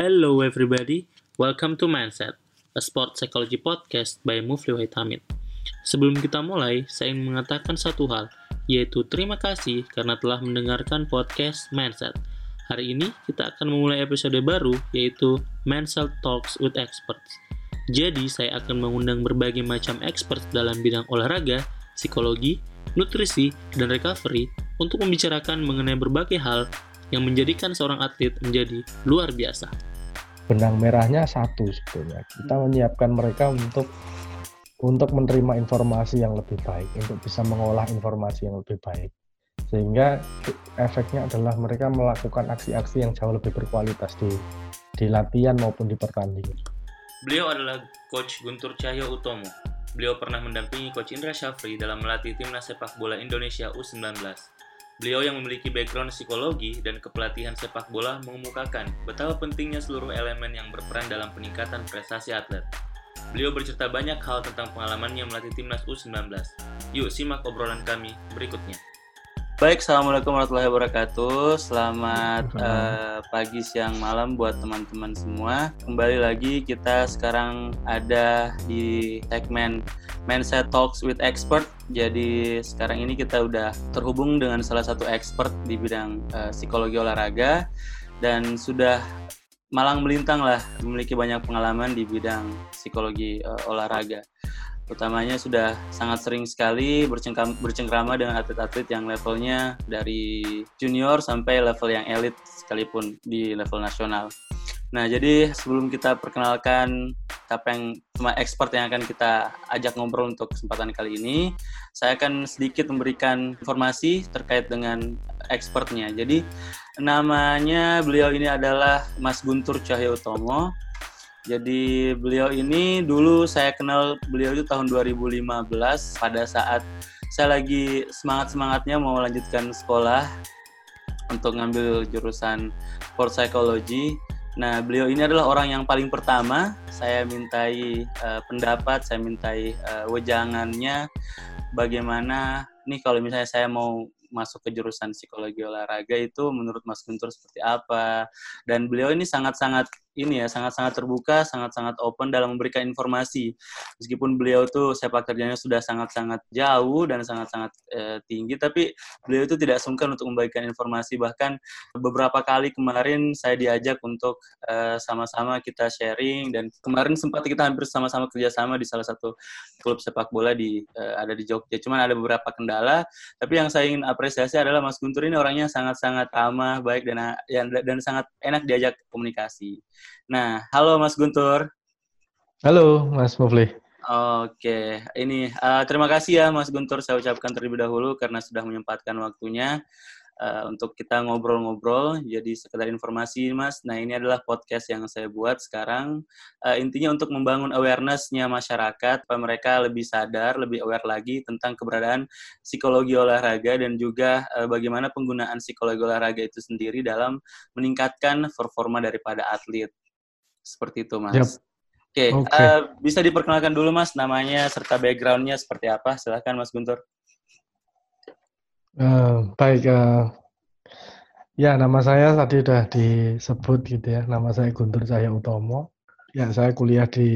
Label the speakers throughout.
Speaker 1: Hello everybody, welcome to Mindset, a sport psychology podcast by Mufli Hamid. Sebelum kita mulai, saya ingin mengatakan satu hal, yaitu terima kasih karena telah mendengarkan podcast Mindset. Hari ini kita akan memulai episode baru, yaitu Mindset Talks with Experts. Jadi, saya akan mengundang berbagai macam expert dalam bidang olahraga, psikologi, nutrisi, dan recovery untuk membicarakan mengenai berbagai hal yang menjadikan seorang atlet menjadi luar biasa.
Speaker 2: Benang merahnya satu sebetulnya. Kita menyiapkan mereka untuk untuk menerima informasi yang lebih baik, untuk bisa mengolah informasi yang lebih baik. Sehingga efeknya adalah mereka melakukan aksi-aksi yang jauh lebih berkualitas di di latihan maupun di pertandingan.
Speaker 1: Beliau adalah Coach Guntur Cahyo Utomo. Beliau pernah mendampingi Coach Indra Syafri dalam melatih timnas sepak bola Indonesia U19. Beliau yang memiliki background psikologi dan kepelatihan sepak bola mengemukakan betapa pentingnya seluruh elemen yang berperan dalam peningkatan prestasi atlet. Beliau bercerita banyak hal tentang pengalamannya melatih timnas U19. Yuk simak obrolan kami berikutnya. Baik, Assalamualaikum warahmatullahi wabarakatuh. Selamat uh, pagi, siang, malam buat teman-teman semua. Kembali lagi kita sekarang ada di segmen Mindset Talks with Expert. Jadi sekarang ini kita udah terhubung dengan salah satu expert di bidang uh, psikologi olahraga dan sudah malang melintang lah memiliki banyak pengalaman di bidang psikologi uh, olahraga utamanya sudah sangat sering sekali bercengkrama dengan atlet-atlet yang levelnya dari junior sampai level yang elit sekalipun di level nasional. Nah, jadi sebelum kita perkenalkan siapa yang expert yang akan kita ajak ngobrol untuk kesempatan kali ini, saya akan sedikit memberikan informasi terkait dengan expertnya. Jadi namanya beliau ini adalah Mas Guntur Cahyotomo. Jadi beliau ini dulu saya kenal beliau itu tahun 2015 pada saat saya lagi semangat-semangatnya mau melanjutkan sekolah untuk ngambil jurusan sport psychology. Nah, beliau ini adalah orang yang paling pertama. Saya mintai uh, pendapat, saya mintai uh, wejangannya. Bagaimana nih kalau misalnya saya mau masuk ke jurusan psikologi olahraga itu menurut Mas Guntur seperti apa? Dan beliau ini sangat-sangat ini ya sangat-sangat terbuka, sangat-sangat open dalam memberikan informasi. Meskipun beliau tuh sepak kerjanya sudah sangat-sangat jauh dan sangat-sangat eh, tinggi, tapi beliau itu tidak sungkan untuk membagikan informasi. Bahkan beberapa kali kemarin saya diajak untuk eh, sama-sama kita sharing dan kemarin sempat kita hampir sama-sama kerjasama di salah satu klub sepak bola di eh, ada di Jogja. Cuman ada beberapa kendala, tapi yang saya ingin apresiasi adalah Mas Guntur ini orangnya sangat-sangat ramah, baik dan dan sangat enak diajak komunikasi. Nah, halo Mas Guntur.
Speaker 2: Halo Mas Mufli.
Speaker 1: Oke, ini uh, terima kasih ya Mas Guntur saya ucapkan terlebih dahulu karena sudah menyempatkan waktunya uh, untuk kita ngobrol-ngobrol. Jadi sekedar informasi Mas, nah ini adalah podcast yang saya buat sekarang. Uh, intinya untuk membangun awarenessnya masyarakat, supaya mereka lebih sadar, lebih aware lagi tentang keberadaan psikologi olahraga dan juga uh, bagaimana penggunaan psikologi olahraga itu sendiri dalam meningkatkan performa daripada atlet. Seperti itu Mas. Yep. Oke, okay. okay. uh, bisa diperkenalkan dulu Mas namanya serta backgroundnya seperti apa? Silahkan Mas Guntur.
Speaker 2: Uh, baik, uh, ya nama saya tadi sudah disebut gitu ya. Nama saya Guntur Cahya Utomo. Ya, saya kuliah di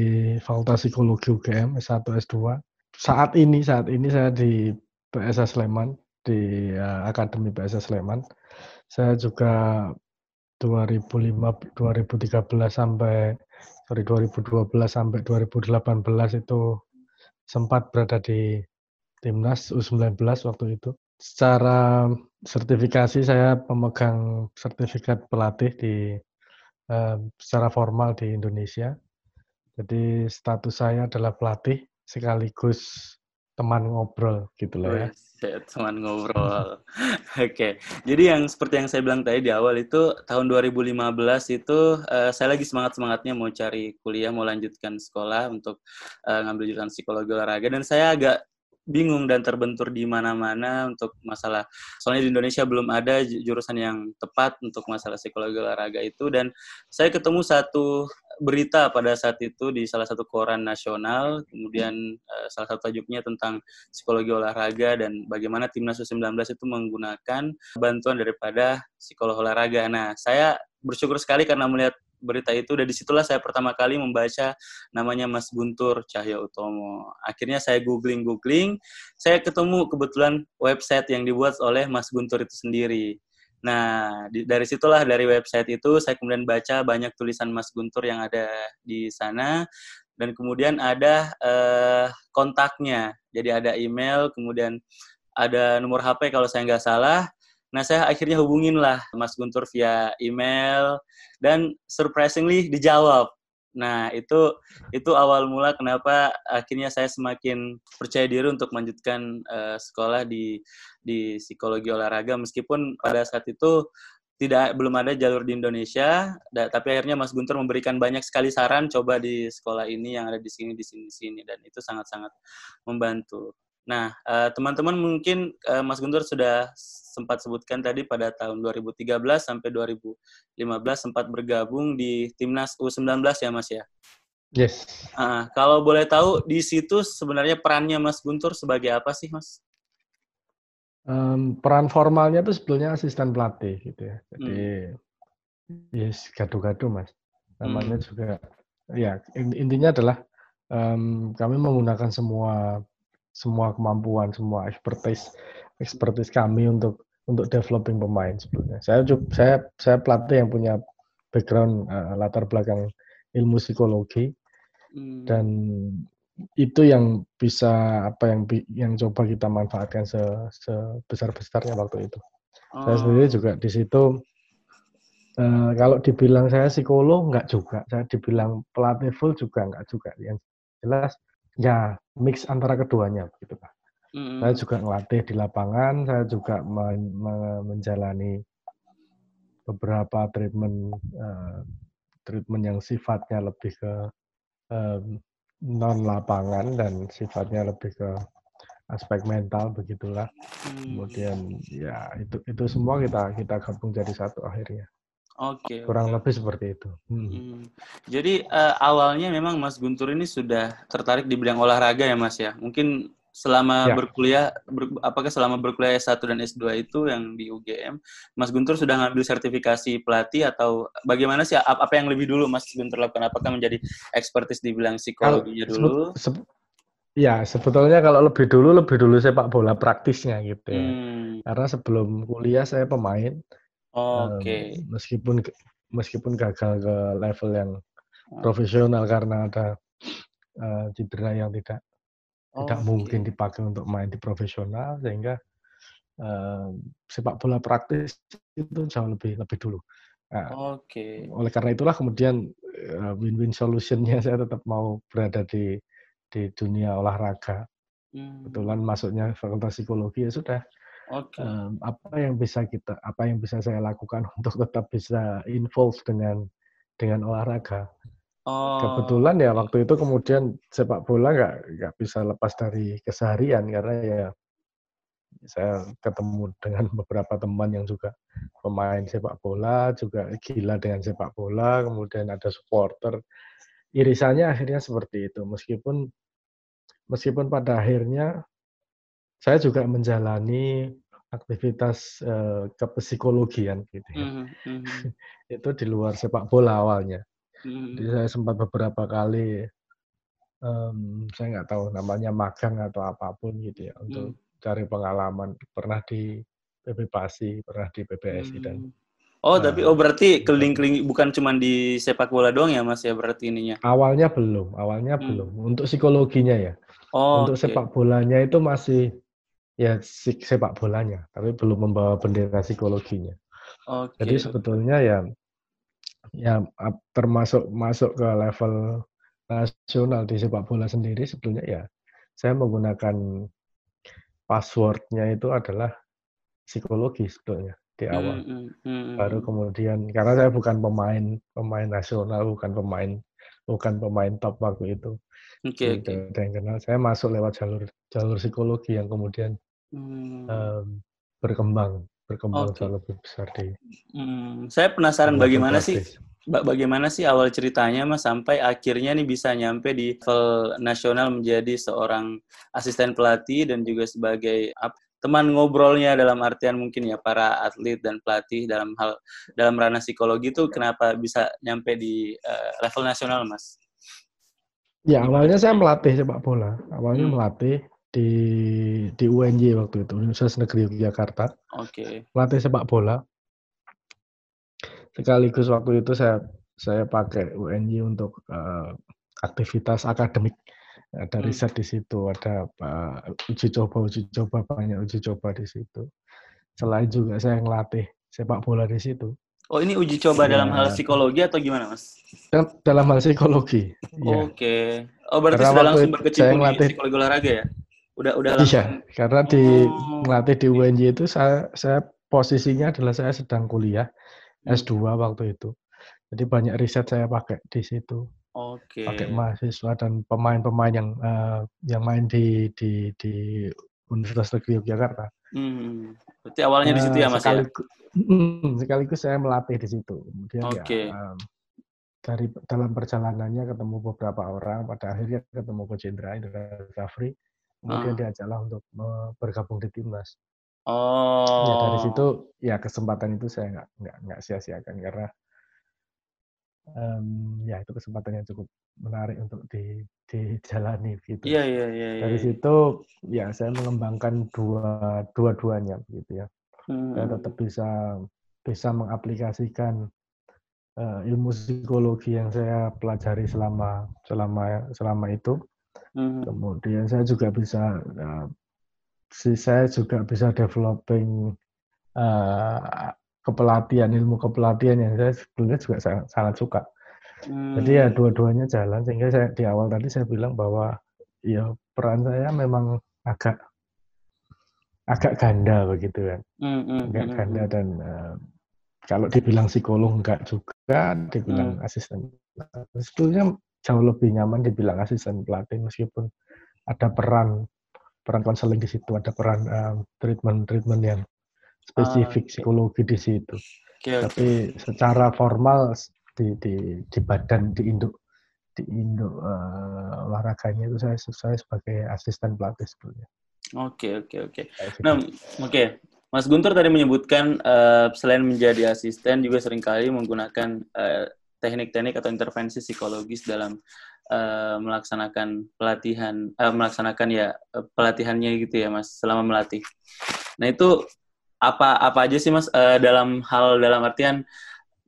Speaker 2: Fakultas Psikologi UGM S1 S2. Saat ini saat ini saya di PSS Sleman di uh, Akademi PSS Sleman. Saya juga 2005 2013 sampai sorry 2012 sampai 2018 itu sempat berada di timnas U19 waktu itu secara sertifikasi saya pemegang sertifikat pelatih di uh, secara formal di Indonesia. Jadi status saya adalah pelatih sekaligus teman ngobrol gitu loh ya.
Speaker 1: teman ngobrol. Oke. okay. Jadi yang seperti yang saya bilang tadi di awal itu tahun 2015 itu uh, saya lagi semangat-semangatnya mau cari kuliah, mau lanjutkan sekolah untuk uh, ngambil jurusan psikologi olahraga dan saya agak bingung dan terbentur di mana-mana untuk masalah soalnya di Indonesia belum ada jurusan yang tepat untuk masalah psikologi olahraga itu dan saya ketemu satu berita pada saat itu di salah satu koran nasional kemudian uh, salah satu tajuknya tentang psikologi olahraga dan bagaimana timnas U19 itu menggunakan bantuan daripada psikolog olahraga. Nah, saya bersyukur sekali karena melihat berita itu dan di situlah saya pertama kali membaca namanya Mas Guntur Cahyo Utomo. Akhirnya saya googling googling, saya ketemu kebetulan website yang dibuat oleh Mas Guntur itu sendiri. Nah, di, dari situlah dari website itu saya kemudian baca banyak tulisan Mas Guntur yang ada di sana dan kemudian ada eh, kontaknya. Jadi ada email, kemudian ada nomor HP kalau saya nggak salah. Nah, saya akhirnya hubungin lah Mas Guntur via email dan surprisingly dijawab. Nah, itu itu awal mula kenapa akhirnya saya semakin percaya diri untuk melanjutkan uh, sekolah di di psikologi olahraga meskipun pada saat itu tidak belum ada jalur di Indonesia, da, tapi akhirnya Mas Guntur memberikan banyak sekali saran coba di sekolah ini yang ada di sini di sini di sini dan itu sangat-sangat membantu. Nah, uh, teman-teman mungkin uh, Mas Guntur sudah sempat sebutkan tadi pada tahun 2013 sampai 2015 sempat bergabung di timnas U19 ya Mas ya.
Speaker 2: Yes.
Speaker 1: Uh, kalau boleh tahu di situ sebenarnya perannya Mas Guntur sebagai apa sih Mas?
Speaker 2: Um, peran formalnya itu sebetulnya asisten pelatih gitu ya. Jadi hmm. yes gaduh-gaduh Mas. Namanya hmm. juga ya intinya adalah um, kami menggunakan semua semua kemampuan, semua expertise expertise kami untuk untuk developing pemain sebetulnya. Saya saya saya pelatih yang punya background uh, latar belakang ilmu psikologi hmm. dan itu yang bisa apa yang yang coba kita manfaatkan se, sebesar besarnya waktu itu. Oh. Saya sendiri juga di situ uh, kalau dibilang saya psikolog nggak juga, saya dibilang pelatih full juga nggak juga. Yang jelas ya mix antara keduanya gitu Pak. Mm. Saya juga ngelatih di lapangan, saya juga men menjalani beberapa treatment uh, treatment yang sifatnya lebih ke uh, non lapangan dan sifatnya lebih ke aspek mental begitulah. Mm. Kemudian ya itu itu semua kita kita gabung jadi satu akhirnya.
Speaker 1: Oke. Okay,
Speaker 2: Kurang okay. lebih seperti itu.
Speaker 1: Hmm. Hmm. Jadi uh, awalnya memang Mas Guntur ini sudah tertarik di bidang olahraga ya Mas ya. Mungkin selama ya. berkuliah, ber, apakah selama berkuliah S1 dan S2 itu yang di UGM, Mas Guntur sudah ngambil sertifikasi pelatih atau bagaimana sih? Apa yang lebih dulu Mas Guntur lakukan? Apakah menjadi ekspertis di bidang psikologinya dulu?
Speaker 2: Se ya sebetulnya kalau lebih dulu lebih dulu sepak bola praktisnya gitu ya. Hmm. Karena sebelum kuliah saya pemain.
Speaker 1: Oke. Okay.
Speaker 2: Um, meskipun meskipun gagal ke level yang ah. profesional karena ada uh, cedera yang tidak oh, tidak okay. mungkin dipakai untuk main di profesional sehingga uh, sepak bola praktis itu jauh lebih lebih dulu.
Speaker 1: Nah, Oke. Okay.
Speaker 2: Oleh karena itulah kemudian uh, win-win solutionnya saya tetap mau berada di di dunia olahraga. Hmm. Kebetulan masuknya fakultas psikologi ya sudah
Speaker 1: Okay.
Speaker 2: Um, apa yang bisa kita, apa yang bisa saya lakukan untuk tetap bisa involve dengan dengan olahraga. Oh. Kebetulan ya waktu itu kemudian sepak bola nggak nggak bisa lepas dari keseharian karena ya saya ketemu dengan beberapa teman yang juga pemain sepak bola, juga gila dengan sepak bola, kemudian ada supporter. Irisannya akhirnya seperti itu, meskipun meskipun pada akhirnya saya juga menjalani aktivitas uh, kepsikologian gitu ya. Mm -hmm. itu di luar sepak bola awalnya. Mm -hmm. Jadi saya sempat beberapa kali um, saya nggak tahu namanya magang atau apa pun gitu ya untuk mm. cari pengalaman. Pernah di PB Pasi, pernah di PBSI mm. dan
Speaker 1: Oh, nah, tapi oh berarti keliling-keliling bukan cuma di sepak bola doang ya Mas ya berarti ininya.
Speaker 2: Awalnya belum, awalnya hmm. belum. Untuk psikologinya ya. Oh, Untuk okay. sepak bolanya itu masih ya sepak bolanya, tapi belum membawa bendera psikologinya. Okay. Jadi sebetulnya ya ya termasuk masuk ke level nasional di sepak bola sendiri sebetulnya ya saya menggunakan passwordnya itu adalah psikologi sebetulnya di awal. Mm, mm, mm, Baru kemudian karena saya bukan pemain pemain nasional, bukan pemain bukan pemain top waktu itu.
Speaker 1: Oke. Okay,
Speaker 2: okay. yang kenal. Saya masuk lewat jalur jalur psikologi yang kemudian hmm. um, berkembang berkembang okay. jauh lebih besar di.
Speaker 1: Hmm. Saya penasaran bagaimana sih bagaimana sih awal ceritanya mas sampai akhirnya nih bisa nyampe di level nasional menjadi seorang asisten pelatih dan juga sebagai teman ngobrolnya dalam artian mungkin ya para atlet dan pelatih dalam hal dalam ranah psikologi itu kenapa bisa nyampe di uh, level nasional, Mas?
Speaker 2: Ya awalnya saya melatih sepak bola. Awalnya hmm. melatih di di UNJ waktu itu Universitas Negeri Yogyakarta.
Speaker 1: Oke. Okay.
Speaker 2: Melatih sepak bola. Sekaligus waktu itu saya saya pakai UNJ untuk uh, aktivitas akademik. Ada hmm. riset di situ, ada uh, uji coba uji coba banyak uji coba di situ. Selain juga saya ngelatih sepak bola di situ.
Speaker 1: Oh ini uji coba ya. dalam hal psikologi atau gimana mas?
Speaker 2: Dalam hal psikologi.
Speaker 1: Ya. Oke. Okay. Oh berarti karena sudah langsung berkecimpung di psikologi olahraga ya? Udah udah
Speaker 2: iya, langsung. Iya, karena di oh. ngelatih di UNJ itu saya saya posisinya adalah saya sedang kuliah hmm. S2 waktu itu. Jadi banyak riset saya pakai di situ.
Speaker 1: Oke. Okay.
Speaker 2: Pakai mahasiswa dan pemain-pemain yang uh, yang main di di di Universitas Negeri Yogyakarta.
Speaker 1: Hmm. Berarti awalnya uh, di situ ya Mas
Speaker 2: sekaligus, ya? Hmm, sekaligus saya melatih di situ. Kemudian okay. ya um, dari dalam perjalanannya ketemu beberapa orang, pada akhirnya ketemu Coach Indra, Indra Zafri, kemudian uh. diajaklah untuk bergabung di timnas.
Speaker 1: Oh.
Speaker 2: Ya dari situ ya kesempatan itu saya nggak nggak nggak sia-siakan karena um, ya itu kesempatan yang cukup menarik untuk di dijalani gitu.
Speaker 1: Iya iya iya.
Speaker 2: Dari
Speaker 1: ya.
Speaker 2: situ ya saya mengembangkan dua dua-duanya gitu ya hmm. saya tetap bisa bisa mengaplikasikan uh, ilmu psikologi yang saya pelajari selama selama selama itu hmm. kemudian saya juga bisa uh, saya juga bisa developing uh, kepelatihan ilmu kepelatihan yang saya sebenarnya juga sangat, sangat suka hmm. jadi ya hmm. dua-duanya jalan sehingga saya di awal tadi saya bilang bahwa ya peran saya memang agak agak ganda begitu kan. Mm, mm, agak mm, ganda dan uh, kalau dibilang psikolog enggak juga, dibilang asisten. Sebetulnya jauh lebih nyaman dibilang asisten pelatih meskipun ada peran peran konseling di situ, ada peran um, treatment treatment yang spesifik uh, psikologi di situ. Okay, Tapi okay. secara formal di di di badan di induk di induk uh, olahraganya itu saya saya sebagai asisten pelatih sebetulnya.
Speaker 1: Oke oke oke. Nah oke, okay. Mas Guntur tadi menyebutkan uh, selain menjadi asisten juga sering kali menggunakan uh, teknik-teknik atau intervensi psikologis dalam uh, melaksanakan pelatihan, uh, melaksanakan ya pelatihannya gitu ya Mas selama melatih. Nah itu apa apa aja sih Mas uh, dalam hal dalam artian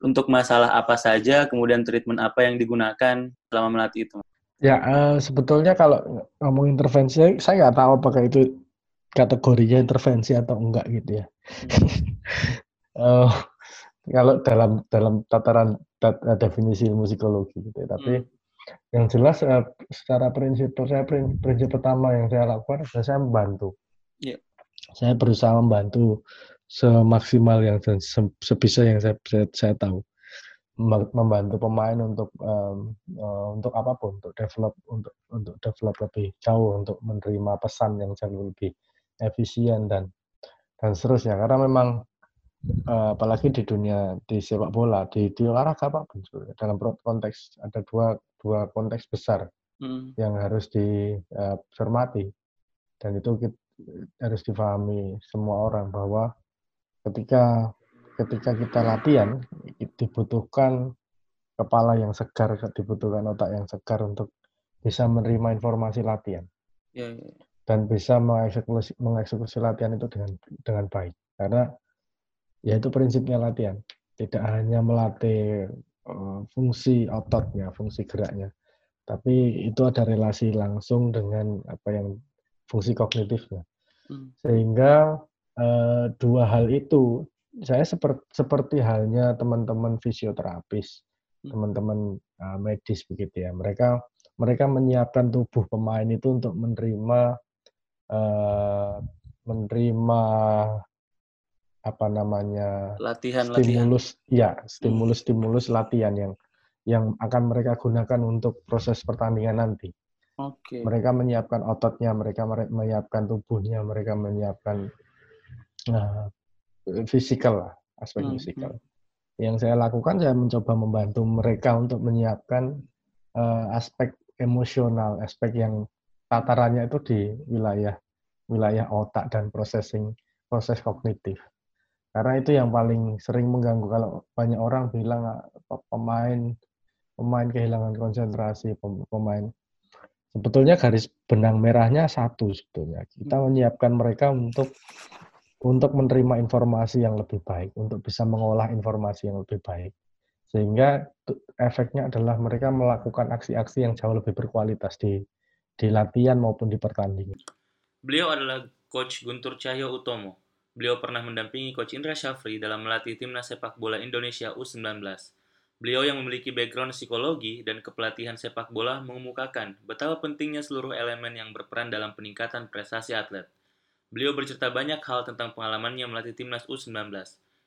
Speaker 1: untuk masalah apa saja, kemudian treatment apa yang digunakan selama melatih itu?
Speaker 2: Ya, uh, sebetulnya kalau ngomong intervensi, saya nggak tahu apakah itu kategorinya intervensi atau enggak gitu ya. uh, kalau dalam dalam tataran tat, uh, definisi ilmu psikologi gitu ya. Tapi hmm. yang jelas uh, secara prinsip saya prinsip, prinsip pertama yang saya lakukan adalah saya membantu.
Speaker 1: Yeah.
Speaker 2: Saya berusaha membantu semaksimal yang dan sebisa yang saya, saya, saya tahu membantu pemain untuk um, uh, untuk apa pun untuk develop untuk untuk develop lebih jauh untuk menerima pesan yang jauh lebih efisien dan dan seterusnya karena memang uh, apalagi di dunia di sepak bola di di olahraga apa pun dalam konteks ada dua dua konteks besar hmm. yang harus dicermati uh, dan itu kita, harus difahami semua orang bahwa ketika ketika kita latihan dibutuhkan kepala yang segar, dibutuhkan otak yang segar untuk bisa menerima informasi latihan
Speaker 1: ya, ya.
Speaker 2: dan bisa mengeksekusi, mengeksekusi latihan itu dengan dengan baik. Karena ya itu prinsipnya latihan, tidak hanya melatih uh, fungsi ototnya, fungsi geraknya, tapi itu ada relasi langsung dengan apa yang fungsi kognitifnya. Hmm. Sehingga uh, dua hal itu saya seperti seperti halnya teman-teman fisioterapis, hmm. teman-teman uh, medis begitu ya. Mereka mereka menyiapkan tubuh pemain itu untuk menerima uh, menerima apa namanya
Speaker 1: latihan
Speaker 2: stimulus latihan. ya stimulus stimulus latihan yang yang akan mereka gunakan untuk proses pertandingan nanti.
Speaker 1: Okay.
Speaker 2: Mereka menyiapkan ototnya, mereka menyiapkan tubuhnya, mereka menyiapkan uh, fisikal lah, aspek hmm. fisikal. Hmm. Yang saya lakukan saya mencoba membantu mereka untuk menyiapkan uh, aspek emosional, aspek yang tatarannya itu di wilayah wilayah otak dan processing proses kognitif. Karena itu yang paling sering mengganggu kalau banyak orang bilang ah, pemain pemain kehilangan konsentrasi, pemain sebetulnya garis benang merahnya satu sebetulnya. Kita menyiapkan mereka untuk untuk menerima informasi yang lebih baik, untuk bisa mengolah informasi yang lebih baik. Sehingga efeknya adalah mereka melakukan aksi-aksi yang jauh lebih berkualitas di di latihan maupun di pertandingan.
Speaker 1: Beliau adalah Coach Guntur Cahyo Utomo. Beliau pernah mendampingi Coach Indra Syafri dalam melatih timnas sepak bola Indonesia U19. Beliau yang memiliki background psikologi dan kepelatihan sepak bola mengemukakan betapa pentingnya seluruh elemen yang berperan dalam peningkatan prestasi atlet. Beliau bercerita banyak hal tentang pengalamannya melatih timnas U19.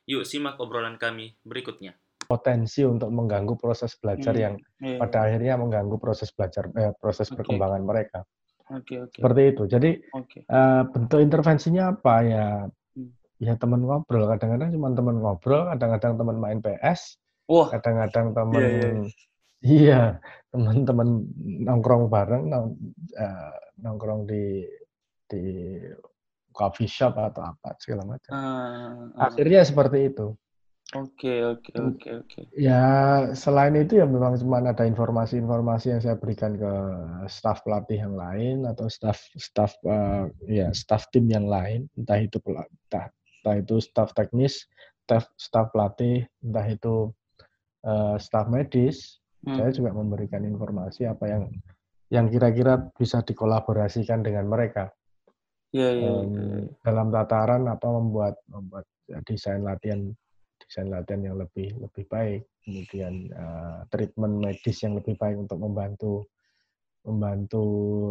Speaker 1: Yuk simak obrolan kami berikutnya.
Speaker 2: Potensi untuk mengganggu proses belajar hmm, yang iya, pada akhirnya mengganggu proses belajar eh, proses okay. perkembangan mereka.
Speaker 1: Okay, okay.
Speaker 2: Seperti itu. Jadi okay. uh, eh, bentuk intervensinya apa ya? Ya teman ngobrol. Kadang-kadang cuma teman ngobrol, kadang-kadang teman main PS,
Speaker 1: Wah.
Speaker 2: kadang-kadang teman yeah, yeah. iya teman-teman nongkrong bareng, nong, uh, nongkrong di di coffee shop atau apa segala macam. Uh, uh. Akhirnya seperti itu.
Speaker 1: Oke, oke, oke, oke.
Speaker 2: Ya, selain itu ya memang cuma ada informasi-informasi yang saya berikan ke staf pelatih yang lain atau staf staf uh, ya staf tim yang lain, entah itu entah, entah itu staf teknis, staf staf pelatih, entah itu uh, staf medis. Hmm. Saya juga memberikan informasi apa yang yang kira-kira bisa dikolaborasikan dengan mereka.
Speaker 1: Ya, ya, ya.
Speaker 2: Dalam tataran apa membuat membuat desain latihan desain latihan yang lebih lebih baik, kemudian uh, treatment medis yang lebih baik untuk membantu membantu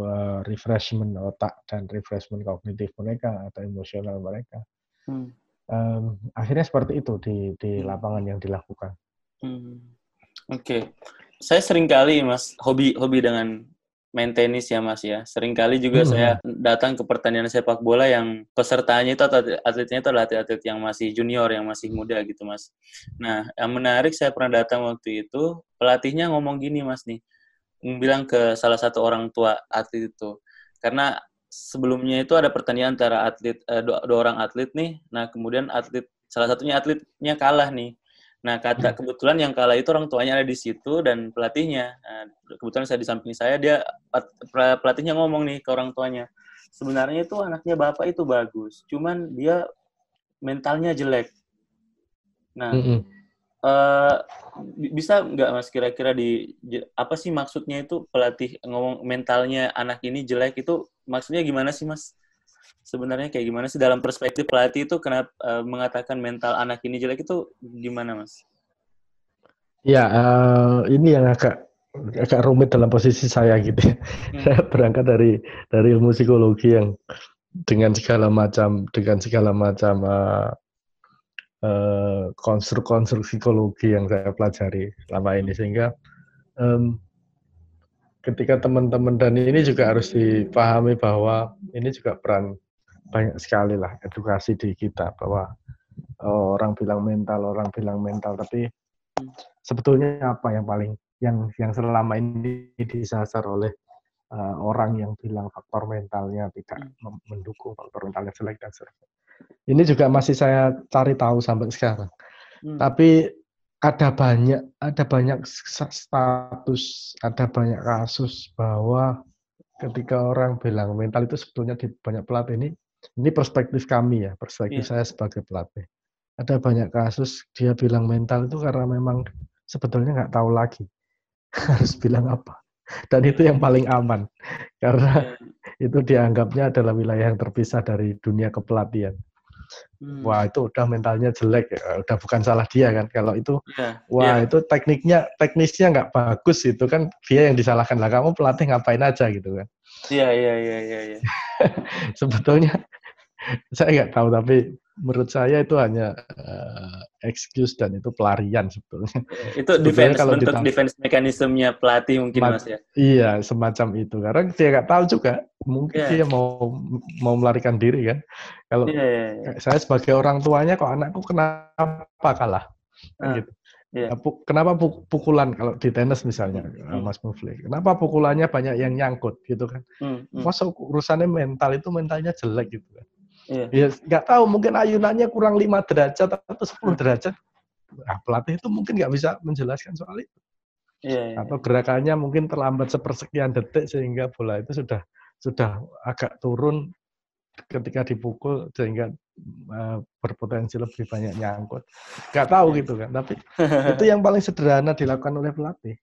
Speaker 2: uh, refreshment otak dan refreshment kognitif mereka atau emosional mereka. Hmm. Um, akhirnya seperti itu di di hmm. lapangan yang dilakukan.
Speaker 1: Hmm. Oke, okay. saya sering kali mas hobi hobi dengan main tenis ya mas ya. Seringkali juga hmm. saya datang ke pertandingan sepak bola yang pesertanya itu atau atletnya itu adalah atlet-atlet yang masih junior, yang masih muda gitu mas. Nah yang menarik saya pernah datang waktu itu pelatihnya ngomong gini mas nih, bilang ke salah satu orang tua atlet itu karena sebelumnya itu ada pertandingan antara atlet dua, dua orang atlet nih. Nah kemudian atlet salah satunya atletnya kalah nih. Nah, kata hmm. kebetulan yang kalah itu orang tuanya ada di situ dan pelatihnya. Nah, kebetulan saya di samping saya, dia pelatihnya ngomong nih ke orang tuanya. Sebenarnya itu anaknya bapak itu bagus, cuman dia mentalnya jelek. Nah, mm -hmm. uh, bisa nggak mas kira-kira di apa sih maksudnya itu pelatih ngomong mentalnya anak ini jelek itu maksudnya gimana sih mas? sebenarnya kayak gimana sih dalam perspektif pelatih itu kenapa uh, mengatakan mental anak ini jelek itu gimana mas?
Speaker 2: Ya uh, ini yang agak agak rumit dalam posisi saya gitu. Ya. Hmm. Saya berangkat dari dari ilmu psikologi yang dengan segala macam dengan segala macam uh, uh, konstruk-konstruk psikologi yang saya pelajari selama ini sehingga um, ketika teman-teman dan ini juga harus dipahami bahwa ini juga peran banyak sekali lah edukasi di kita bahwa oh, orang bilang mental, orang bilang mental, tapi sebetulnya apa yang paling yang yang selama ini disasar oleh uh, orang yang bilang faktor mentalnya tidak hmm. mendukung faktor mentalnya jelek dan sebagainya. Ini juga masih saya cari tahu sampai sekarang. Hmm. Tapi ada banyak ada banyak status, ada banyak kasus bahwa ketika orang bilang mental itu sebetulnya di banyak pelatih ini ini perspektif kami ya, perspektif yeah. saya sebagai pelatih. Ada banyak kasus dia bilang mental itu karena memang sebetulnya nggak tahu lagi harus bilang apa. Dan itu yang paling aman karena yeah. itu dianggapnya adalah wilayah yang terpisah dari dunia kepelatihan. Hmm. Wah itu udah mentalnya jelek, ya. udah bukan salah dia kan. Kalau itu, yeah. wah yeah. itu tekniknya, teknisnya nggak bagus itu kan dia yang disalahkan lah. Kamu pelatih ngapain aja gitu kan?
Speaker 1: Iya iya iya iya. Ya.
Speaker 2: Sebetulnya saya nggak tahu tapi menurut saya itu hanya uh, excuse dan itu pelarian sebetulnya.
Speaker 1: Itu defense kalau bentuk ditang- defense mekanismenya pelatih mungkin mas ya.
Speaker 2: Iya semacam itu karena dia nggak tahu juga mungkin yeah. dia mau mau melarikan diri kan. Kalau yeah, yeah, yeah. saya sebagai orang tuanya kok anakku kenapa kalah uh. gitu. Yeah. Kenapa pukulan kalau di tenis misalnya, hmm. Mas Mufli? Kenapa pukulannya banyak yang nyangkut gitu kan? Hmm. Hmm. Masa urusannya mental itu mentalnya jelek gitu kan? Yeah. Ya nggak tahu mungkin ayunannya kurang 5 derajat atau 10 hmm. derajat. Nah, pelatih itu mungkin nggak bisa menjelaskan soal itu. Yeah, yeah, atau iya. gerakannya mungkin terlambat sepersekian detik sehingga bola itu sudah sudah agak turun ketika dipukul sehingga uh, berpotensi lebih banyak nyangkut. Gak tahu gitu kan, tapi itu yang paling sederhana dilakukan oleh pelatih.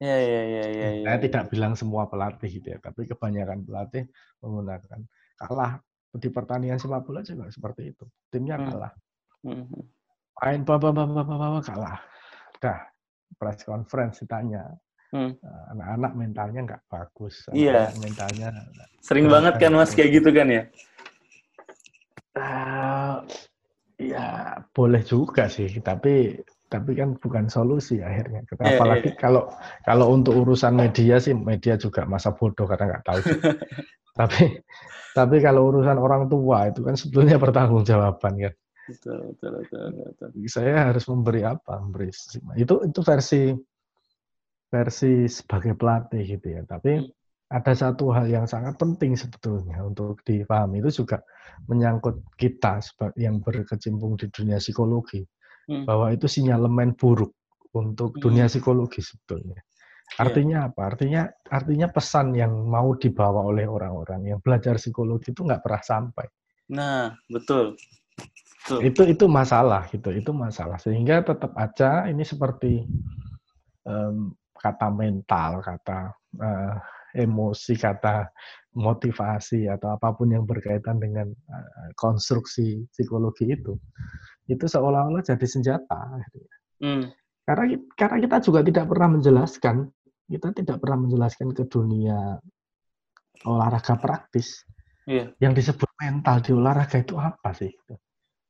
Speaker 1: Ya, ya, ya, ya, ya.
Speaker 2: Saya tidak bilang semua pelatih gitu ya, tapi kebanyakan pelatih menggunakan kalah di pertandingan sepak bola juga seperti itu. Timnya hmm. kalah. Hmm. Main bawa bawa bawa kalah. Dah press conference ditanya, Hmm. Eh, anak-anak mentalnya nggak bagus.
Speaker 1: Iya.
Speaker 2: Mentalnya.
Speaker 1: Sering banget kan mas kayak gitu kan ya?
Speaker 2: Uh, ya boleh juga sih, tapi tapi kan bukan solusi akhirnya. Yeah, Apalagi yeah. kalau kalau untuk urusan media sih media juga masa bodoh karena nggak tahu. tapi tapi kalau urusan orang tua itu kan sebetulnya pertanggungjawaban kan. Betul, betul, betul, betul. Saya harus memberi apa? Memberi itu itu versi versi sebagai pelatih gitu ya. Tapi hmm. ada satu hal yang sangat penting sebetulnya untuk dipahami itu juga menyangkut kita yang berkecimpung di dunia psikologi hmm. bahwa itu sinyalemen buruk untuk hmm. dunia psikologi sebetulnya. Iya. Artinya yeah. apa? Artinya artinya pesan yang mau dibawa oleh orang-orang yang belajar psikologi itu nggak pernah sampai.
Speaker 1: Nah, betul.
Speaker 2: betul. Itu itu masalah gitu, itu masalah. Sehingga tetap aja ini seperti um, kata mental, kata uh, emosi, kata motivasi atau apa pun yang berkaitan dengan uh, konstruksi psikologi itu, itu seolah-olah jadi senjata. Gitu. Hmm. Karena karena kita juga tidak pernah menjelaskan, kita tidak pernah menjelaskan ke dunia olahraga praktis. Yeah. Yang disebut mental di olahraga itu apa sih?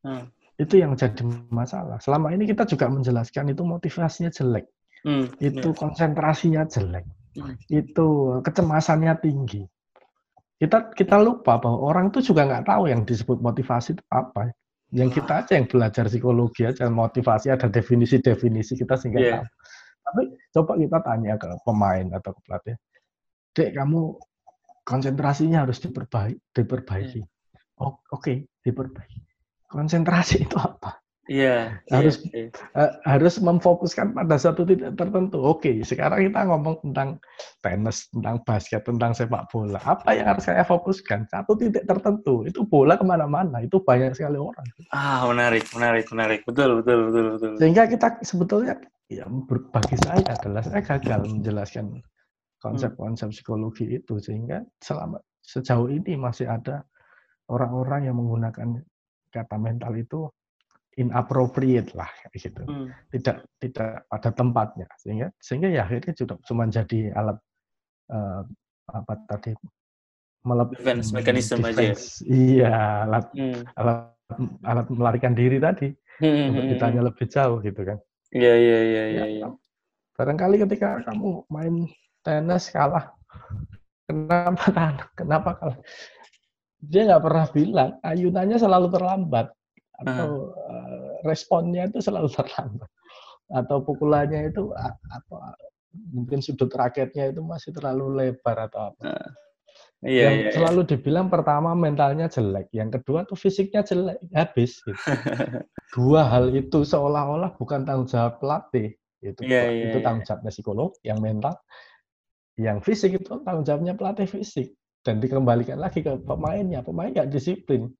Speaker 2: Hmm. Itu yang jadi masalah. Selama ini kita juga menjelaskan itu motivasinya jelek Hmm, itu yeah. konsentrasinya jelek, hmm. itu kecemasannya tinggi. Kita kita lupa bahwa orang itu juga nggak tahu yang disebut motivasi itu apa. Yang kita aja yang belajar psikologi aja motivasi ada definisi-definisi kita sehingga yeah. tahu. Tapi coba kita tanya ke pemain atau ke pelatih, dek kamu konsentrasinya harus diperbaiki, diperbaiki. Yeah. Oh, Oke, okay, diperbaiki. Konsentrasi itu apa?
Speaker 1: Iya.
Speaker 2: Harus yeah, yeah. Uh, harus memfokuskan pada satu titik tertentu. Oke, sekarang kita ngomong tentang tenis, tentang basket, tentang sepak bola. Apa yang harus saya fokuskan? Satu titik tertentu. Itu bola ke mana-mana. Itu banyak sekali orang.
Speaker 1: Ah, menarik, menarik, menarik. Betul, betul, betul, betul.
Speaker 2: Sehingga kita sebetulnya, ya bagi saya adalah saya gagal menjelaskan konsep-konsep psikologi itu sehingga selama sejauh ini masih ada orang-orang yang menggunakan kata mental itu inappropriate lah gitu. Hmm. Tidak tidak pada tempatnya sehingga sehingga ya akhirnya juga cuma jadi alat uh, apa tadi
Speaker 1: melep defense mechanism aja. Ya?
Speaker 2: Iya, alat hmm. alat alat melarikan diri tadi hmm. hmm untuk hmm, ditanya hmm. lebih jauh gitu kan.
Speaker 1: Iya iya iya iya ya.
Speaker 2: Barangkali ketika kamu main tenis kalah kenapa kenapa kalah? Dia nggak pernah bilang ayunannya selalu terlambat atau uh, responnya itu selalu terlambat atau pukulannya itu atau mungkin sudut raketnya itu masih terlalu lebar atau apa. Uh, iya, yang iya, selalu iya. dibilang pertama mentalnya jelek, yang kedua tuh fisiknya jelek, habis. Gitu. Dua hal itu seolah-olah bukan tanggung jawab pelatih, itu iya, iya, itu iya. tanggung jawabnya psikolog, yang mental, yang fisik itu tanggung jawabnya pelatih fisik dan dikembalikan lagi ke pemainnya, pemain nggak disiplin.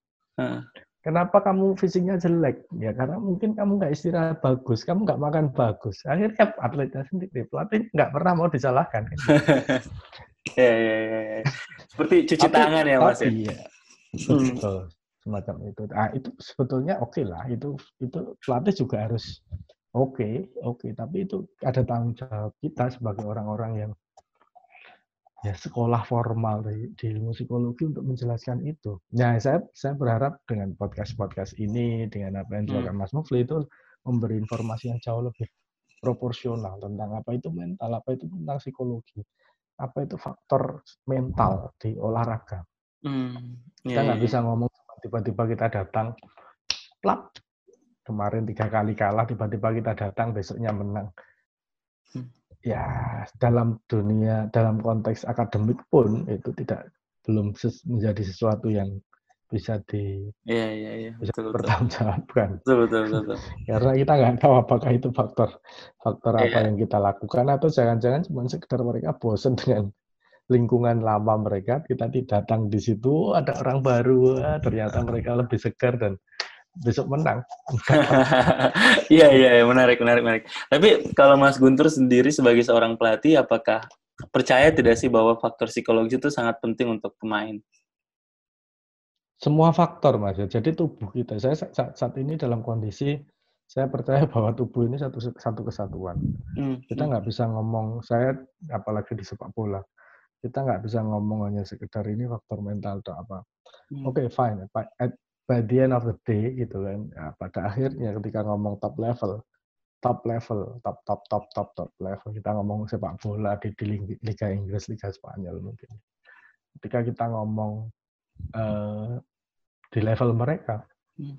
Speaker 2: Kenapa kamu fisiknya jelek? Ya karena mungkin kamu nggak istirahat bagus, kamu nggak makan bagus. Akhirnya atletnya sendiri, pelatih nggak pernah mau disalahkan.
Speaker 1: ya, ya, ya. Seperti cuci tapi, tangan ya mas. Ya? Iya,
Speaker 2: betul semacam itu. Ah itu sebetulnya oke okay lah. Itu itu pelatih juga harus oke, okay, oke. Okay. Tapi itu ada tanggung jawab kita sebagai orang-orang yang ya sekolah formal di, di ilmu psikologi untuk menjelaskan itu. Nah, saya saya berharap dengan podcast-podcast ini, dengan apa yang dilakukan hmm. Mas Mufli itu memberi informasi yang jauh lebih proporsional tentang apa itu mental, apa itu tentang psikologi, apa itu faktor mental di olahraga. Hmm. Kita iya, nggak yeah, bisa yeah. ngomong tiba-tiba kita datang, plap, kemarin tiga kali kalah tiba-tiba kita datang besoknya menang
Speaker 1: Hmm.
Speaker 2: ya dalam dunia dalam konteks akademik pun itu tidak belum ses- menjadi sesuatu yang bisa di
Speaker 1: Iya, iya, iya.
Speaker 2: bisa
Speaker 1: Betul,
Speaker 2: bertanggungjawabkan
Speaker 1: Betul, betul, betul. betul.
Speaker 2: karena kita nggak tahu apakah itu faktor faktor apa
Speaker 1: Iya.
Speaker 2: yang kita lakukan atau jangan-jangan cuma sekedar mereka bosan dengan lingkungan lama mereka kita tidak datang di situ ada orang baru ah, ternyata mereka lebih segar dan besok menang
Speaker 1: Iya, iya, iya, menarik, menarik, menarik. Tapi kalau Mas Guntur sendiri sebagai seorang pelatih, apakah percaya tidak sih bahwa faktor psikologis itu sangat penting untuk pemain?
Speaker 2: Semua faktor mas ya. jadi tubuh kita saya sa- saat, saat ini dalam kondisi saya percaya bahwa tubuh ini satu satu kesatuan
Speaker 1: Hmm,
Speaker 2: kita nggak bisa ngomong saya apalagi di sepak bola kita nggak bisa ngomong hanya sekedar ini faktor mental atau apa
Speaker 1: hmm,
Speaker 2: Oke, fine. By, at, by the end of the day, gitu kan, ya, pada akhirnya ketika ngomong top level, top level, top top top top top level, kita ngomong sepak bola di, di Lig- Liga Inggris, Liga Spanyol mungkin. Ketika kita ngomong eh, di level mereka,
Speaker 1: Hmm.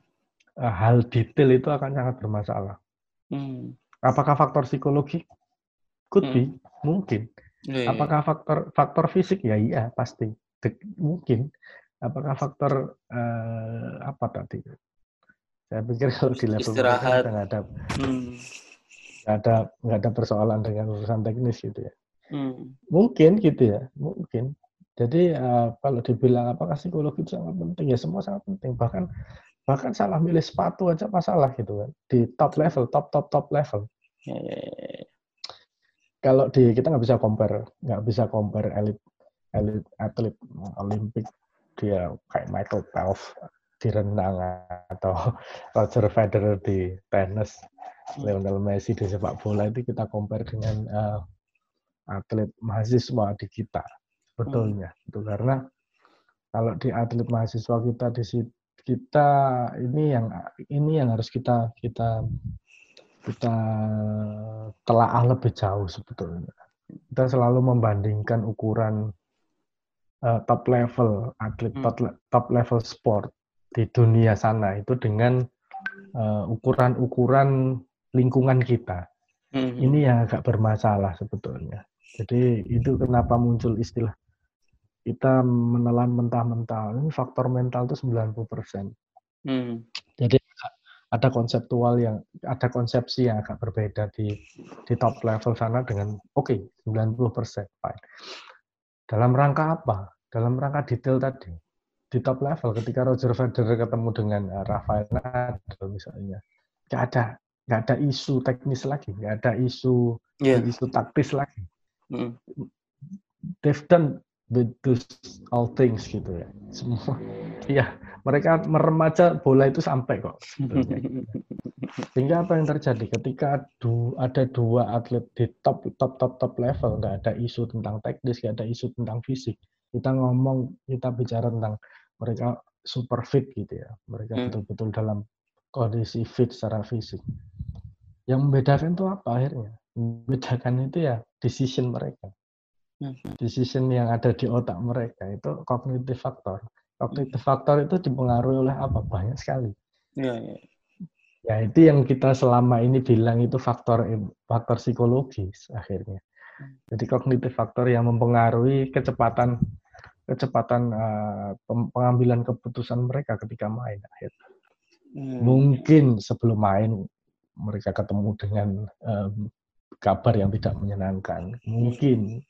Speaker 2: eh, hal detail itu akan sangat bermasalah.
Speaker 1: hmm.
Speaker 2: Apakah faktor psikologi? Could
Speaker 1: Hmm.
Speaker 2: be, mungkin.
Speaker 1: Iya, iya.
Speaker 2: Apakah faktor faktor fisik? Ya iya, pasti. De- mungkin. Apakah faktor eh, apa tadi? Saya pikir kalau di level mereka
Speaker 1: Istirahat.
Speaker 2: kita nggak ada
Speaker 1: Hmm,
Speaker 2: nggak ada nggak ada persoalan dengan urusan teknis gitu ya.
Speaker 1: hmm,
Speaker 2: Mungkin gitu ya, mungkin. Jadi eh, kalau dibilang apakah psikologi itu sangat penting ya semua sangat penting. Bahkan bahkan salah milih sepatu aja masalah gitu kan di top level, top top top level.
Speaker 1: iya, iya, iya.
Speaker 2: kalau di kita nggak bisa compare nggak bisa compare elit elit atlet Olimpik dia kayak Michael Phelps di renang atau Roger Federer di tenis Lionel Messi di sepak bola itu kita compare dengan eh, atlet mahasiswa di kita sebetulnya itu karena kalau di atlet mahasiswa kita di kita ini yang ini yang harus kita kita kita telaah lebih jauh sebetulnya. Kita selalu membandingkan ukuran eh, top level atlet
Speaker 1: Hmm.
Speaker 2: top, top level sport di dunia sana itu dengan eh, ukuran-ukuran lingkungan kita.
Speaker 1: Hmm,
Speaker 2: Ini yang agak bermasalah sebetulnya. Jadi itu kenapa muncul istilah kita menelan mentah-mentah. Ini faktor mental itu 90%.
Speaker 1: hmm,
Speaker 2: Jadi ada konseptual yang ada konsepsi yang agak berbeda di di top level sana dengan oke 90% fine. Dalam rangka apa? Dalam rangka detail tadi. Di top level ketika Roger Federer ketemu dengan eh, Rafael Nadal misalnya, nggak ada nggak ada isu teknis lagi, nggak ada isu
Speaker 1: Iya.
Speaker 2: isu taktis lagi.
Speaker 1: Hmm,
Speaker 2: They've done with those all things gitu ya. Semua, iya mereka meremaja bola itu sampai kok. Sehingga apa yang terjadi ketika du- ada dua atlet di top top top top level nggak ada isu tentang teknis, nggak ada isu tentang fisik. Kita ngomong, kita bicara tentang mereka super fit gitu ya. Mereka
Speaker 1: Hmm.
Speaker 2: betul-betul dalam kondisi fit secara fisik. Yang membedakan itu apa akhirnya? Membedakan itu ya decision mereka.
Speaker 1: Hmm.
Speaker 2: Decision yang ada di otak mereka itu cognitive factor. Cognitive factor itu dipengaruhi oleh apa? Banyak sekali.
Speaker 1: Iya, iya.
Speaker 2: Ya itu yang kita selama ini bilang itu faktor faktor psikologis akhirnya. Jadi kognitif faktor yang mempengaruhi kecepatan kecepatan pem- pengambilan keputusan mereka ketika main. Akhirnya.
Speaker 1: Hmm,
Speaker 2: Mungkin sebelum main mereka ketemu dengan em, kabar yang tidak menyenangkan. Mungkin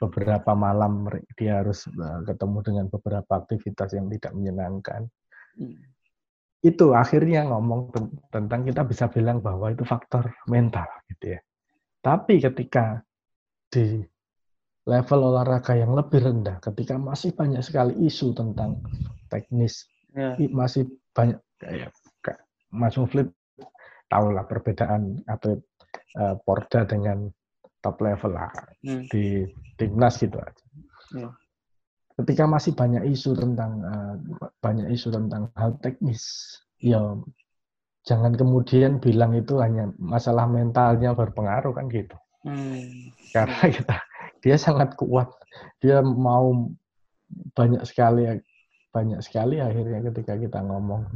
Speaker 2: beberapa malam dia harus eh, ketemu dengan beberapa aktivitas yang tidak menyenangkan
Speaker 1: hmm,
Speaker 2: itu akhirnya ngomong ten- tentang kita bisa bilang bahwa itu faktor mental gitu ya. Tapi ketika di level olahraga yang lebih rendah, ketika masih banyak sekali isu tentang teknis, i- masih banyak kayak Mas Muflid tahulah perbedaan atlet eh, Porda dengan top level lah
Speaker 1: Hmm,
Speaker 2: di timnas gitu aja.
Speaker 1: Iya.
Speaker 2: Ketika masih banyak isu tentang eh, banyak isu tentang hal teknis, ya jangan kemudian bilang itu hanya masalah mentalnya berpengaruh kan gitu.
Speaker 1: hmm,
Speaker 2: Karena kita dia sangat kuat, dia mau banyak sekali banyak sekali akhirnya ketika kita ngomong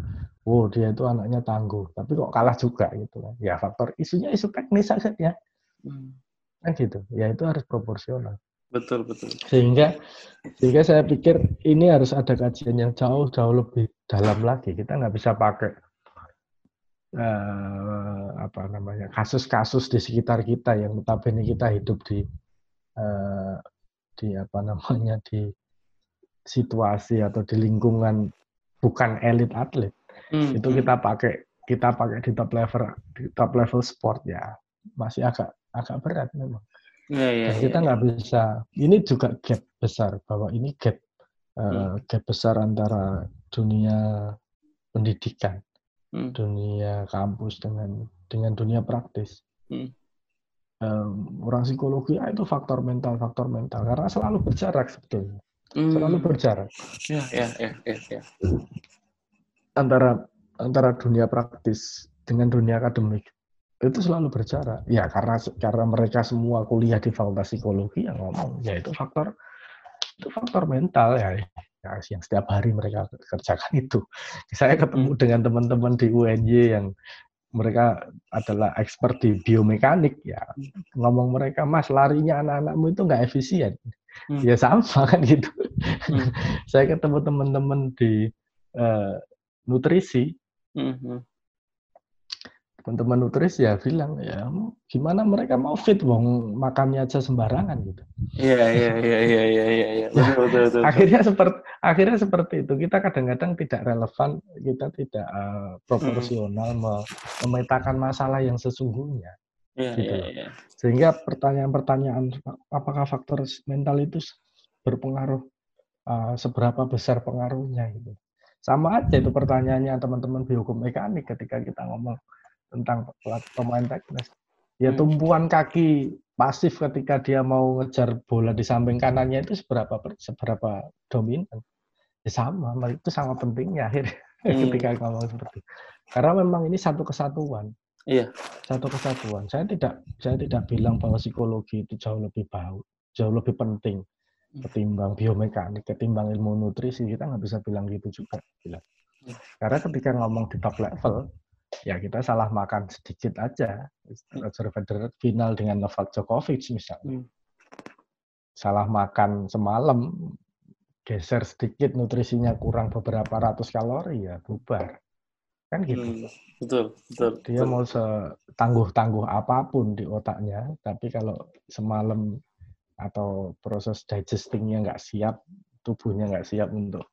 Speaker 2: oh dia itu anaknya tangguh, tapi kok kalah juga gitu kan. Ya faktor isunya isu teknis saja ya. Hmm. Kan gitu. Ya itu harus proporsional.
Speaker 1: Betul, betul.
Speaker 2: Sehingga sehingga saya pikir ini harus ada kajian yang jauh jauh lebih dalam lagi. Kita nggak bisa pakai uh, apa namanya kasus-kasus di sekitar kita yang notabene kita hidup di uh, di apa namanya di situasi atau di lingkungan bukan elit atlet hmm. itu hmm. kita pakai kita pakai di top level di top level sport ya masih agak agak berat memang Ya, ya, kita ya, nggak ya. bisa. Ini juga gap besar bahwa ini gap uh, gap besar antara dunia pendidikan, hmm. dunia kampus dengan dengan dunia praktis. Hmm. Um, orang psikologi ah, itu faktor mental, faktor mental karena selalu berjarak sebetulnya, hmm. selalu berjarak.
Speaker 1: Ya, ya, ya, ya, ya.
Speaker 2: Antara antara dunia praktis dengan dunia akademik itu selalu berjarak. Ya karena karena mereka semua kuliah di fakultas psikologi yang ngomong, ya itu faktor itu faktor mental ya, ya yang setiap hari mereka kerjakan itu. Saya ketemu hmm. dengan teman-teman di UNY yang mereka adalah expert di biomekanik ya ngomong mereka mas larinya anak-anakmu itu nggak efisien hmm. ya sama kan gitu hmm. saya ketemu teman-teman di uh, nutrisi hmm. hmm teman-teman nutris ya bilang ya gimana mereka mau fit wong makannya aja sembarangan gitu.
Speaker 1: Iya iya iya iya iya iya ya. betul,
Speaker 2: Akhirnya seperti akhirnya seperti itu kita kadang-kadang tidak relevan kita tidak uh, proporsional hmm. memetakan masalah yang sesungguhnya. Iya gitu. iya iya. Sehingga pertanyaan-pertanyaan apakah faktor mental itu berpengaruh uh, seberapa besar pengaruhnya gitu. Sama aja itu pertanyaannya teman-teman biokom mekanik ketika kita ngomong tentang pemain teknis. Ya hmm. tumpuan kaki pasif ketika dia mau ngejar bola di samping kanannya itu seberapa seberapa dominan. Ya sama, itu sangat pentingnya akhirnya hmm. ketika ngomong seperti itu. Karena memang ini satu kesatuan.
Speaker 1: Iya.
Speaker 2: Satu kesatuan. Saya tidak saya tidak bilang bahwa psikologi itu jauh lebih bau, jauh lebih penting hmm. ketimbang biomekanik, ketimbang ilmu nutrisi. Kita nggak bisa bilang gitu juga. Hmm. Karena ketika ngomong di top level, ya kita salah makan sedikit aja. Roger Federer final dengan Novak Djokovic misalnya. Hmm. Salah makan semalam, geser sedikit nutrisinya kurang beberapa ratus kalori ya bubar. Kan gitu. Hmm.
Speaker 1: Betul, betul.
Speaker 2: Dia
Speaker 1: betul.
Speaker 2: mau setangguh-tangguh apa pun di otaknya, tapi kalau semalam atau proses digestingnya nggak siap, tubuhnya nggak siap untuk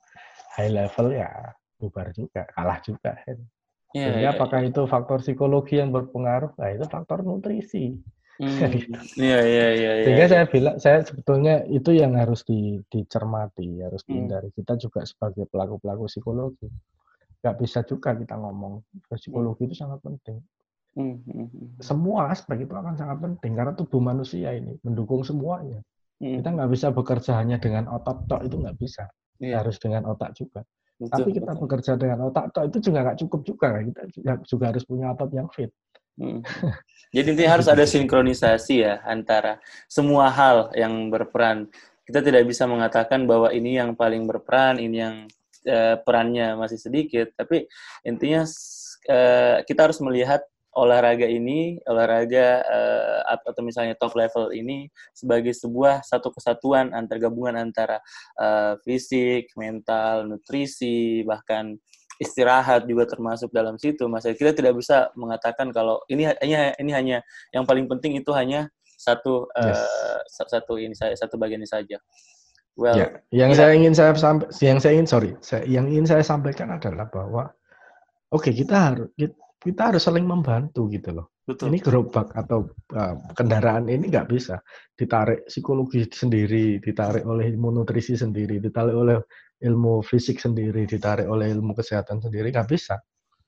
Speaker 2: high level ya bubar juga, kalah juga. Kan. Ya, Jadi ya, apakah ya. itu faktor psikologi yang berpengaruh? Nah, itu faktor nutrisi.
Speaker 1: Hmm. Iya, iya, iya.
Speaker 2: Sehingga ya. saya bilang, saya sebetulnya itu yang harus di, dicermati, harus hmm. dihindari. Hmm. Kita juga sebagai pelaku-pelaku psikologi, nggak bisa juga kita ngomong psikologi itu sangat penting. Hmm, hmm, hmm. Semua aspek itu akan sangat penting karena tubuh manusia ini mendukung semuanya. Kita nggak bisa bekerja hanya dengan otot tok itu nggak bisa, yeah. harus dengan otak juga. Betul, Tapi kita betul. bekerja dengan otak itu juga nggak cukup juga. Kita juga, juga harus punya otot yang fit.
Speaker 1: Hmm. Jadi intinya harus ada sinkronisasi ya antara semua hal yang berperan. Kita tidak bisa mengatakan bahwa ini yang paling berperan, ini yang uh, perannya masih sedikit. Tapi intinya uh, kita harus melihat olahraga ini, olahraga uh, atau misalnya top level ini sebagai sebuah satu kesatuan antar gabungan antara uh, fisik, mental, nutrisi, bahkan istirahat juga termasuk dalam situ. Mas kita tidak bisa mengatakan kalau ini hanya ini hanya yang paling penting itu hanya satu yes. uh, satu ini satu bagian ini saja.
Speaker 2: Well, ya, yang ya. saya ingin saya sampai yang saya ingin sorry, saya, yang ingin saya sampaikan adalah bahwa oke okay, kita harus kita harus saling membantu gitu loh. Betul. Ini gerobak atau uh, kendaraan ini nggak bisa ditarik psikologi sendiri, ditarik oleh ilmu nutrisi sendiri, ditarik oleh ilmu fisik sendiri, ditarik oleh ilmu kesehatan sendiri nggak bisa.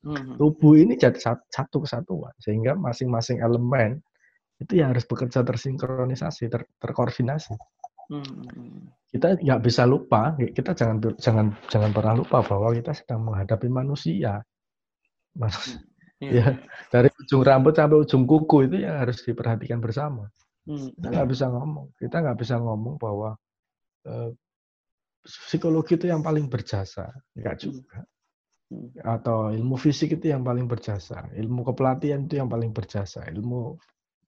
Speaker 2: Mm-hmm. Tubuh ini jadi satu kesatuan sehingga masing-masing elemen itu ya harus bekerja tersinkronisasi, ter, terkoordinasi. Mm-hmm. Kita nggak bisa lupa, kita jangan jangan jangan pernah lupa bahwa kita sedang menghadapi manusia. Mas, Ya, ya dari ujung rambut sampai ujung kuku itu yang harus diperhatikan bersama. Hmm. Kita nggak bisa ngomong, kita nggak bisa ngomong bahwa uh, psikologi itu yang paling berjasa, nggak hmm. juga. hmm. atau ilmu fisik itu yang paling berjasa, ilmu kepelatihan itu yang paling berjasa, ilmu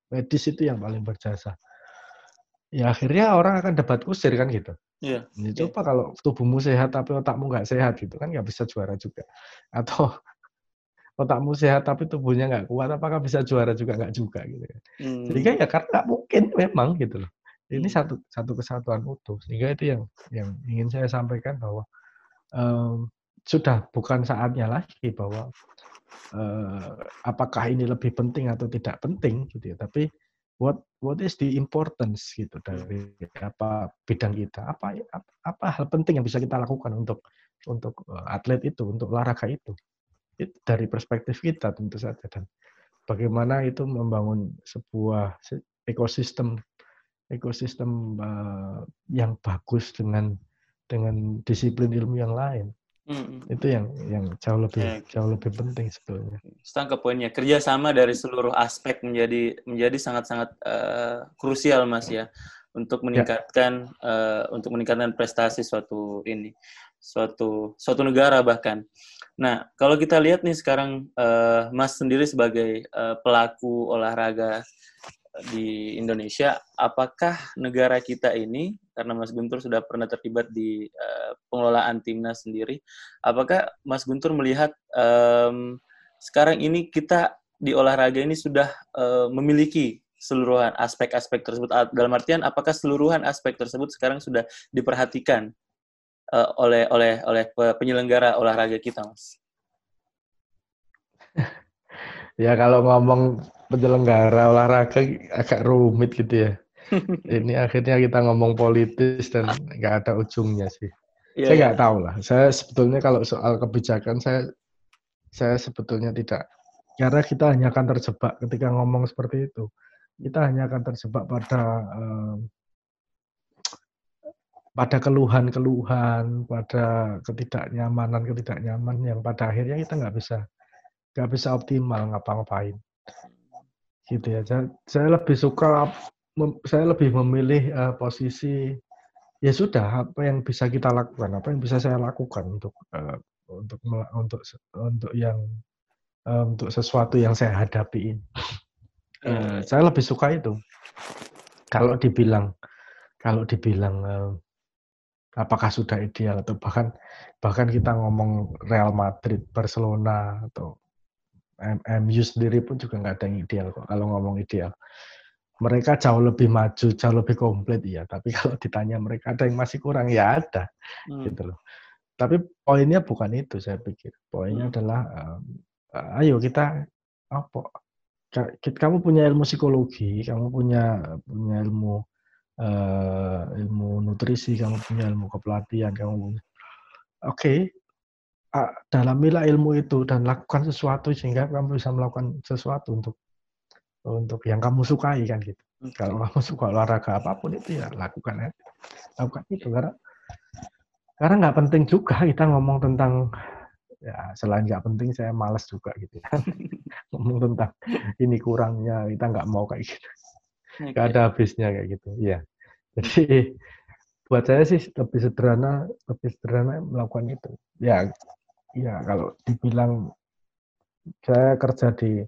Speaker 2: medis itu yang paling berjasa. Ya akhirnya orang akan debat kusir kan gitu. Iya. Ya, coba yeah. kalau tubuhmu sehat tapi otakmu nggak sehat gitu kan nggak bisa juara juga. Atau otakmu sehat tapi tubuhnya nggak kuat apakah bisa juara juga nggak juga gitu kan. Hmm. Sehingga ya karena nggak mungkin memang gitu loh. Ini hmm. satu satu kesatuan utuh. Sehingga itu yang yang ingin saya sampaikan bahwa um, sudah bukan saatnya lagi bahwa uh, apakah ini lebih penting atau tidak penting gitu ya. Tapi what what is the importance gitu dari apa bidang kita? Apa apa, apa hal penting yang bisa kita lakukan untuk untuk uh, atlet itu untuk olahraga itu? Itu dari perspektif kita tentu saja. Dan bagaimana itu membangun sebuah ekosistem ekosistem uh, yang bagus dengan dengan disiplin ilmu yang lain Hmm. Itu yang yang jauh lebih ya. jauh lebih penting sebetulnya.
Speaker 1: Setangkap poinnya kerjasama dari seluruh aspek menjadi menjadi sangat-sangat uh, krusial mas ya untuk ya. meningkatkan ya. uh, untuk meningkatkan prestasi suatu ini suatu suatu negara bahkan. Nah kalau kita lihat nih sekarang uh, mas sendiri sebagai uh, pelaku olahraga di Indonesia, apakah negara kita ini, karena Mas Guntur sudah pernah terlibat di uh, pengelolaan timnas sendiri, apakah Mas Guntur melihat um, sekarang ini kita di olahraga ini sudah uh, memiliki seluruhan aspek-aspek tersebut dalam artian apakah seluruhan aspek tersebut sekarang sudah diperhatikan uh, oleh oleh oleh penyelenggara olahraga kita, Mas?
Speaker 2: Ya kalau ngomong penyelenggara olahraga agak rumit gitu ya. Ini akhirnya kita ngomong politis dan nggak ada ujungnya sih. Ya, saya nggak ya. tahu lah. Saya sebetulnya kalau soal kebijakan saya saya sebetulnya tidak karena kita hanya akan terjebak ketika ngomong seperti itu. Kita hanya akan terjebak pada um, pada keluhan-keluhan, pada ketidaknyamanan, ketidaknyaman yang pada akhirnya kita nggak bisa nggak bisa optimal ngapa-ngapain gitu ya. Saya, saya lebih suka, saya lebih memilih uh, posisi ya sudah apa yang bisa kita lakukan, apa yang bisa saya lakukan untuk uh, untuk untuk untuk yang uh, untuk sesuatu yang saya hadapi ini. Uh, saya lebih suka itu. Kalau dibilang kalau dibilang uh, apakah sudah ideal atau bahkan bahkan kita ngomong Real Madrid, Barcelona atau MU sendiri pun juga nggak ada yang ideal kok kalau ngomong ideal. Mereka jauh lebih maju, jauh lebih komplit ya. Tapi kalau ditanya mereka ada yang masih kurang ya ada, hmm. gitu loh. Tapi poinnya bukan itu saya pikir. Poinnya hmm. adalah um, ayo kita apa? Kamu punya ilmu psikologi, kamu punya punya ilmu uh, ilmu nutrisi, kamu punya ilmu kepelatihan, kamu punya Oke, okay, dalamilah ilmu itu dan lakukan sesuatu sehingga kamu bisa melakukan sesuatu untuk untuk yang kamu sukai kan gitu. Okay. Kalau kamu suka olahraga apa pun itu ya lakukan ya. Lakukan itu karena karena nggak penting juga kita ngomong tentang ya selain nggak penting saya malas juga gitu ya. ngomong tentang ini kurangnya kita nggak mau kayak gitu. Okay. Gak ada habisnya kayak gitu. ya Jadi buat saya sih lebih sederhana lebih sederhana melakukan itu. Ya ya kalau dibilang saya kerja di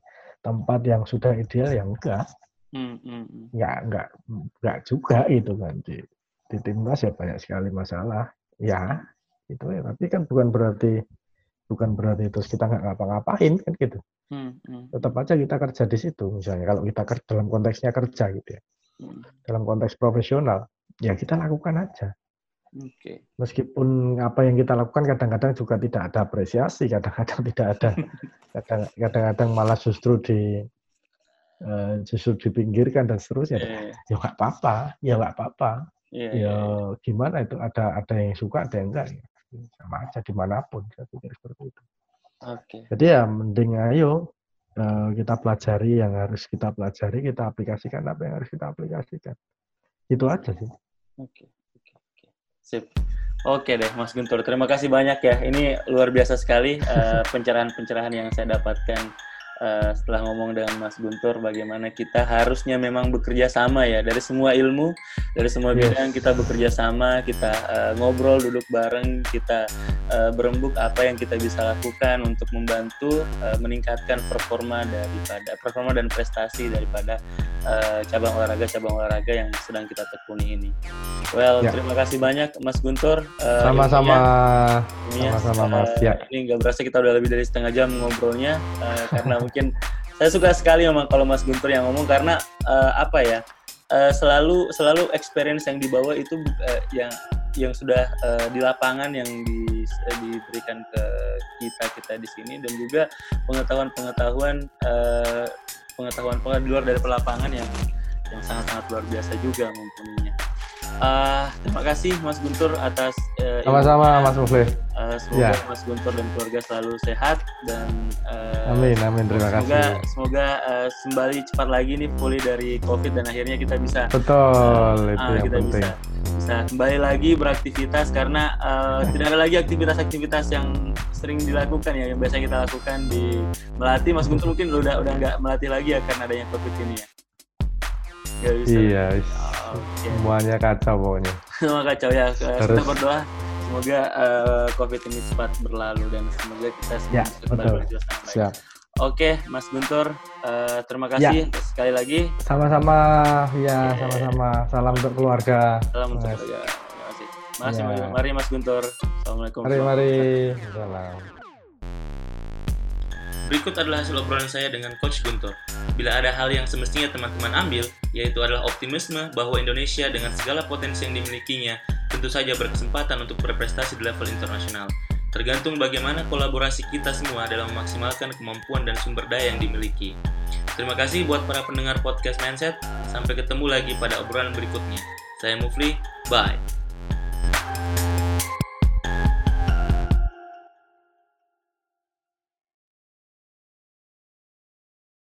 Speaker 2: tempat yang sudah ideal ya enggak hmm, hmm. enggak enggak enggak juga itu kan di di timnas ya banyak sekali masalah ya itu ya tapi kan bukan berarti bukan berarti terus kita nggak ngapa-ngapain kan gitu hmm, hmm. tetap aja kita kerja di situ misalnya kalau kita dalam konteksnya kerja gitu ya hmm. dalam konteks profesional ya kita lakukan aja Okay. Meskipun apa yang kita lakukan kadang-kadang juga tidak ada apresiasi, kadang-kadang tidak ada, kadang-kadang malah justru di uh, justru dipinggirkan dan seterusnya. Yeah. Ya nggak apa-apa, ya nggak apa-apa. Yeah, ya yeah. Iya. gimana itu ada ada yang suka, ada yang enggak. Ya. Sama aja di mana pun, saya pikir seperti itu. Okay. Jadi ya mending ayo uh, kita pelajari yang harus kita pelajari, kita aplikasikan apa yang harus kita aplikasikan. Itu aja sih.
Speaker 1: Oke. Okay. Sip. Oke deh, Mas Guntur. Terima kasih banyak ya. Ini luar biasa sekali uh, pencerahan-pencerahan yang saya dapatkan uh, setelah ngomong dengan Mas Guntur bagaimana kita harusnya memang bekerja sama ya dari semua ilmu, dari semua yes. bidang kita bekerja sama, kita uh, ngobrol, duduk bareng, kita uh, berembuk apa yang kita bisa lakukan untuk membantu uh, meningkatkan performa daripada performa dan prestasi daripada uh, cabang olahraga cabang olahraga yang sedang kita tekuni ini. Well, ya. terima kasih banyak Mas Guntur.
Speaker 2: Sama-sama. Uh, sama-sama Mas.
Speaker 1: Ya. Ini nggak berasa kita udah lebih dari setengah jam ngobrolnya uh, karena mungkin saya suka sekali memang kalau Mas Guntur yang ngomong karena uh, apa ya uh, selalu selalu experience yang dibawa itu uh, yang yang sudah uh, di lapangan yang di, uh, diberikan ke kita kita di sini dan juga pengetahuan pengetahuan uh, pengetahuan pengetahuan di luar dari pelapangan yang yang sangat sangat luar biasa juga mempunyai. Uh, terima kasih Mas Guntur atas
Speaker 2: uh, sama-sama Mas Mufli.
Speaker 1: Uh, semoga ya. Mas Guntur dan keluarga selalu sehat dan
Speaker 2: uh, amin amin terima
Speaker 1: semoga,
Speaker 2: kasih.
Speaker 1: Semoga uh, kembali cepat lagi nih pulih dari COVID dan akhirnya kita bisa
Speaker 2: betul uh, itu uh, yang
Speaker 1: kita
Speaker 2: penting.
Speaker 1: Bisa, bisa kembali lagi beraktivitas karena uh, tidak ada lagi aktivitas-aktivitas yang sering dilakukan ya yang biasa kita lakukan di melatih Mas Guntur mungkin udah udah nggak melatih lagi ya karena adanya COVID ini ya.
Speaker 2: bisa. Iya. Okay. Semuanya kacau pokoknya.
Speaker 1: Semua kacau ya. Harus... Kita berdoa semoga uh, COVID ini cepat berlalu dan semoga kita semua
Speaker 2: ya, betul. Siap.
Speaker 1: Oke, Mas Guntur, uh, terima kasih ya. sekali lagi.
Speaker 2: Sama-sama, ya, sama-sama. Salam untuk keluarga.
Speaker 1: Salam untuk keluarga. Terima kasih. Makasih, ya. mari Mas Guntur. Assalamualaikum.
Speaker 2: Mari, mari. Salam.
Speaker 1: Berikut adalah hasil obrolan saya dengan Coach Guntur. Bila ada hal yang semestinya teman-teman ambil, yaitu adalah optimisme bahwa Indonesia dengan segala potensi yang dimilikinya tentu saja berkesempatan untuk berprestasi di level internasional. Tergantung bagaimana kolaborasi kita semua dalam memaksimalkan kemampuan dan sumber daya yang dimiliki. Terima kasih buat para pendengar podcast Mindset. Sampai ketemu lagi pada obrolan berikutnya. Saya Mufli, bye.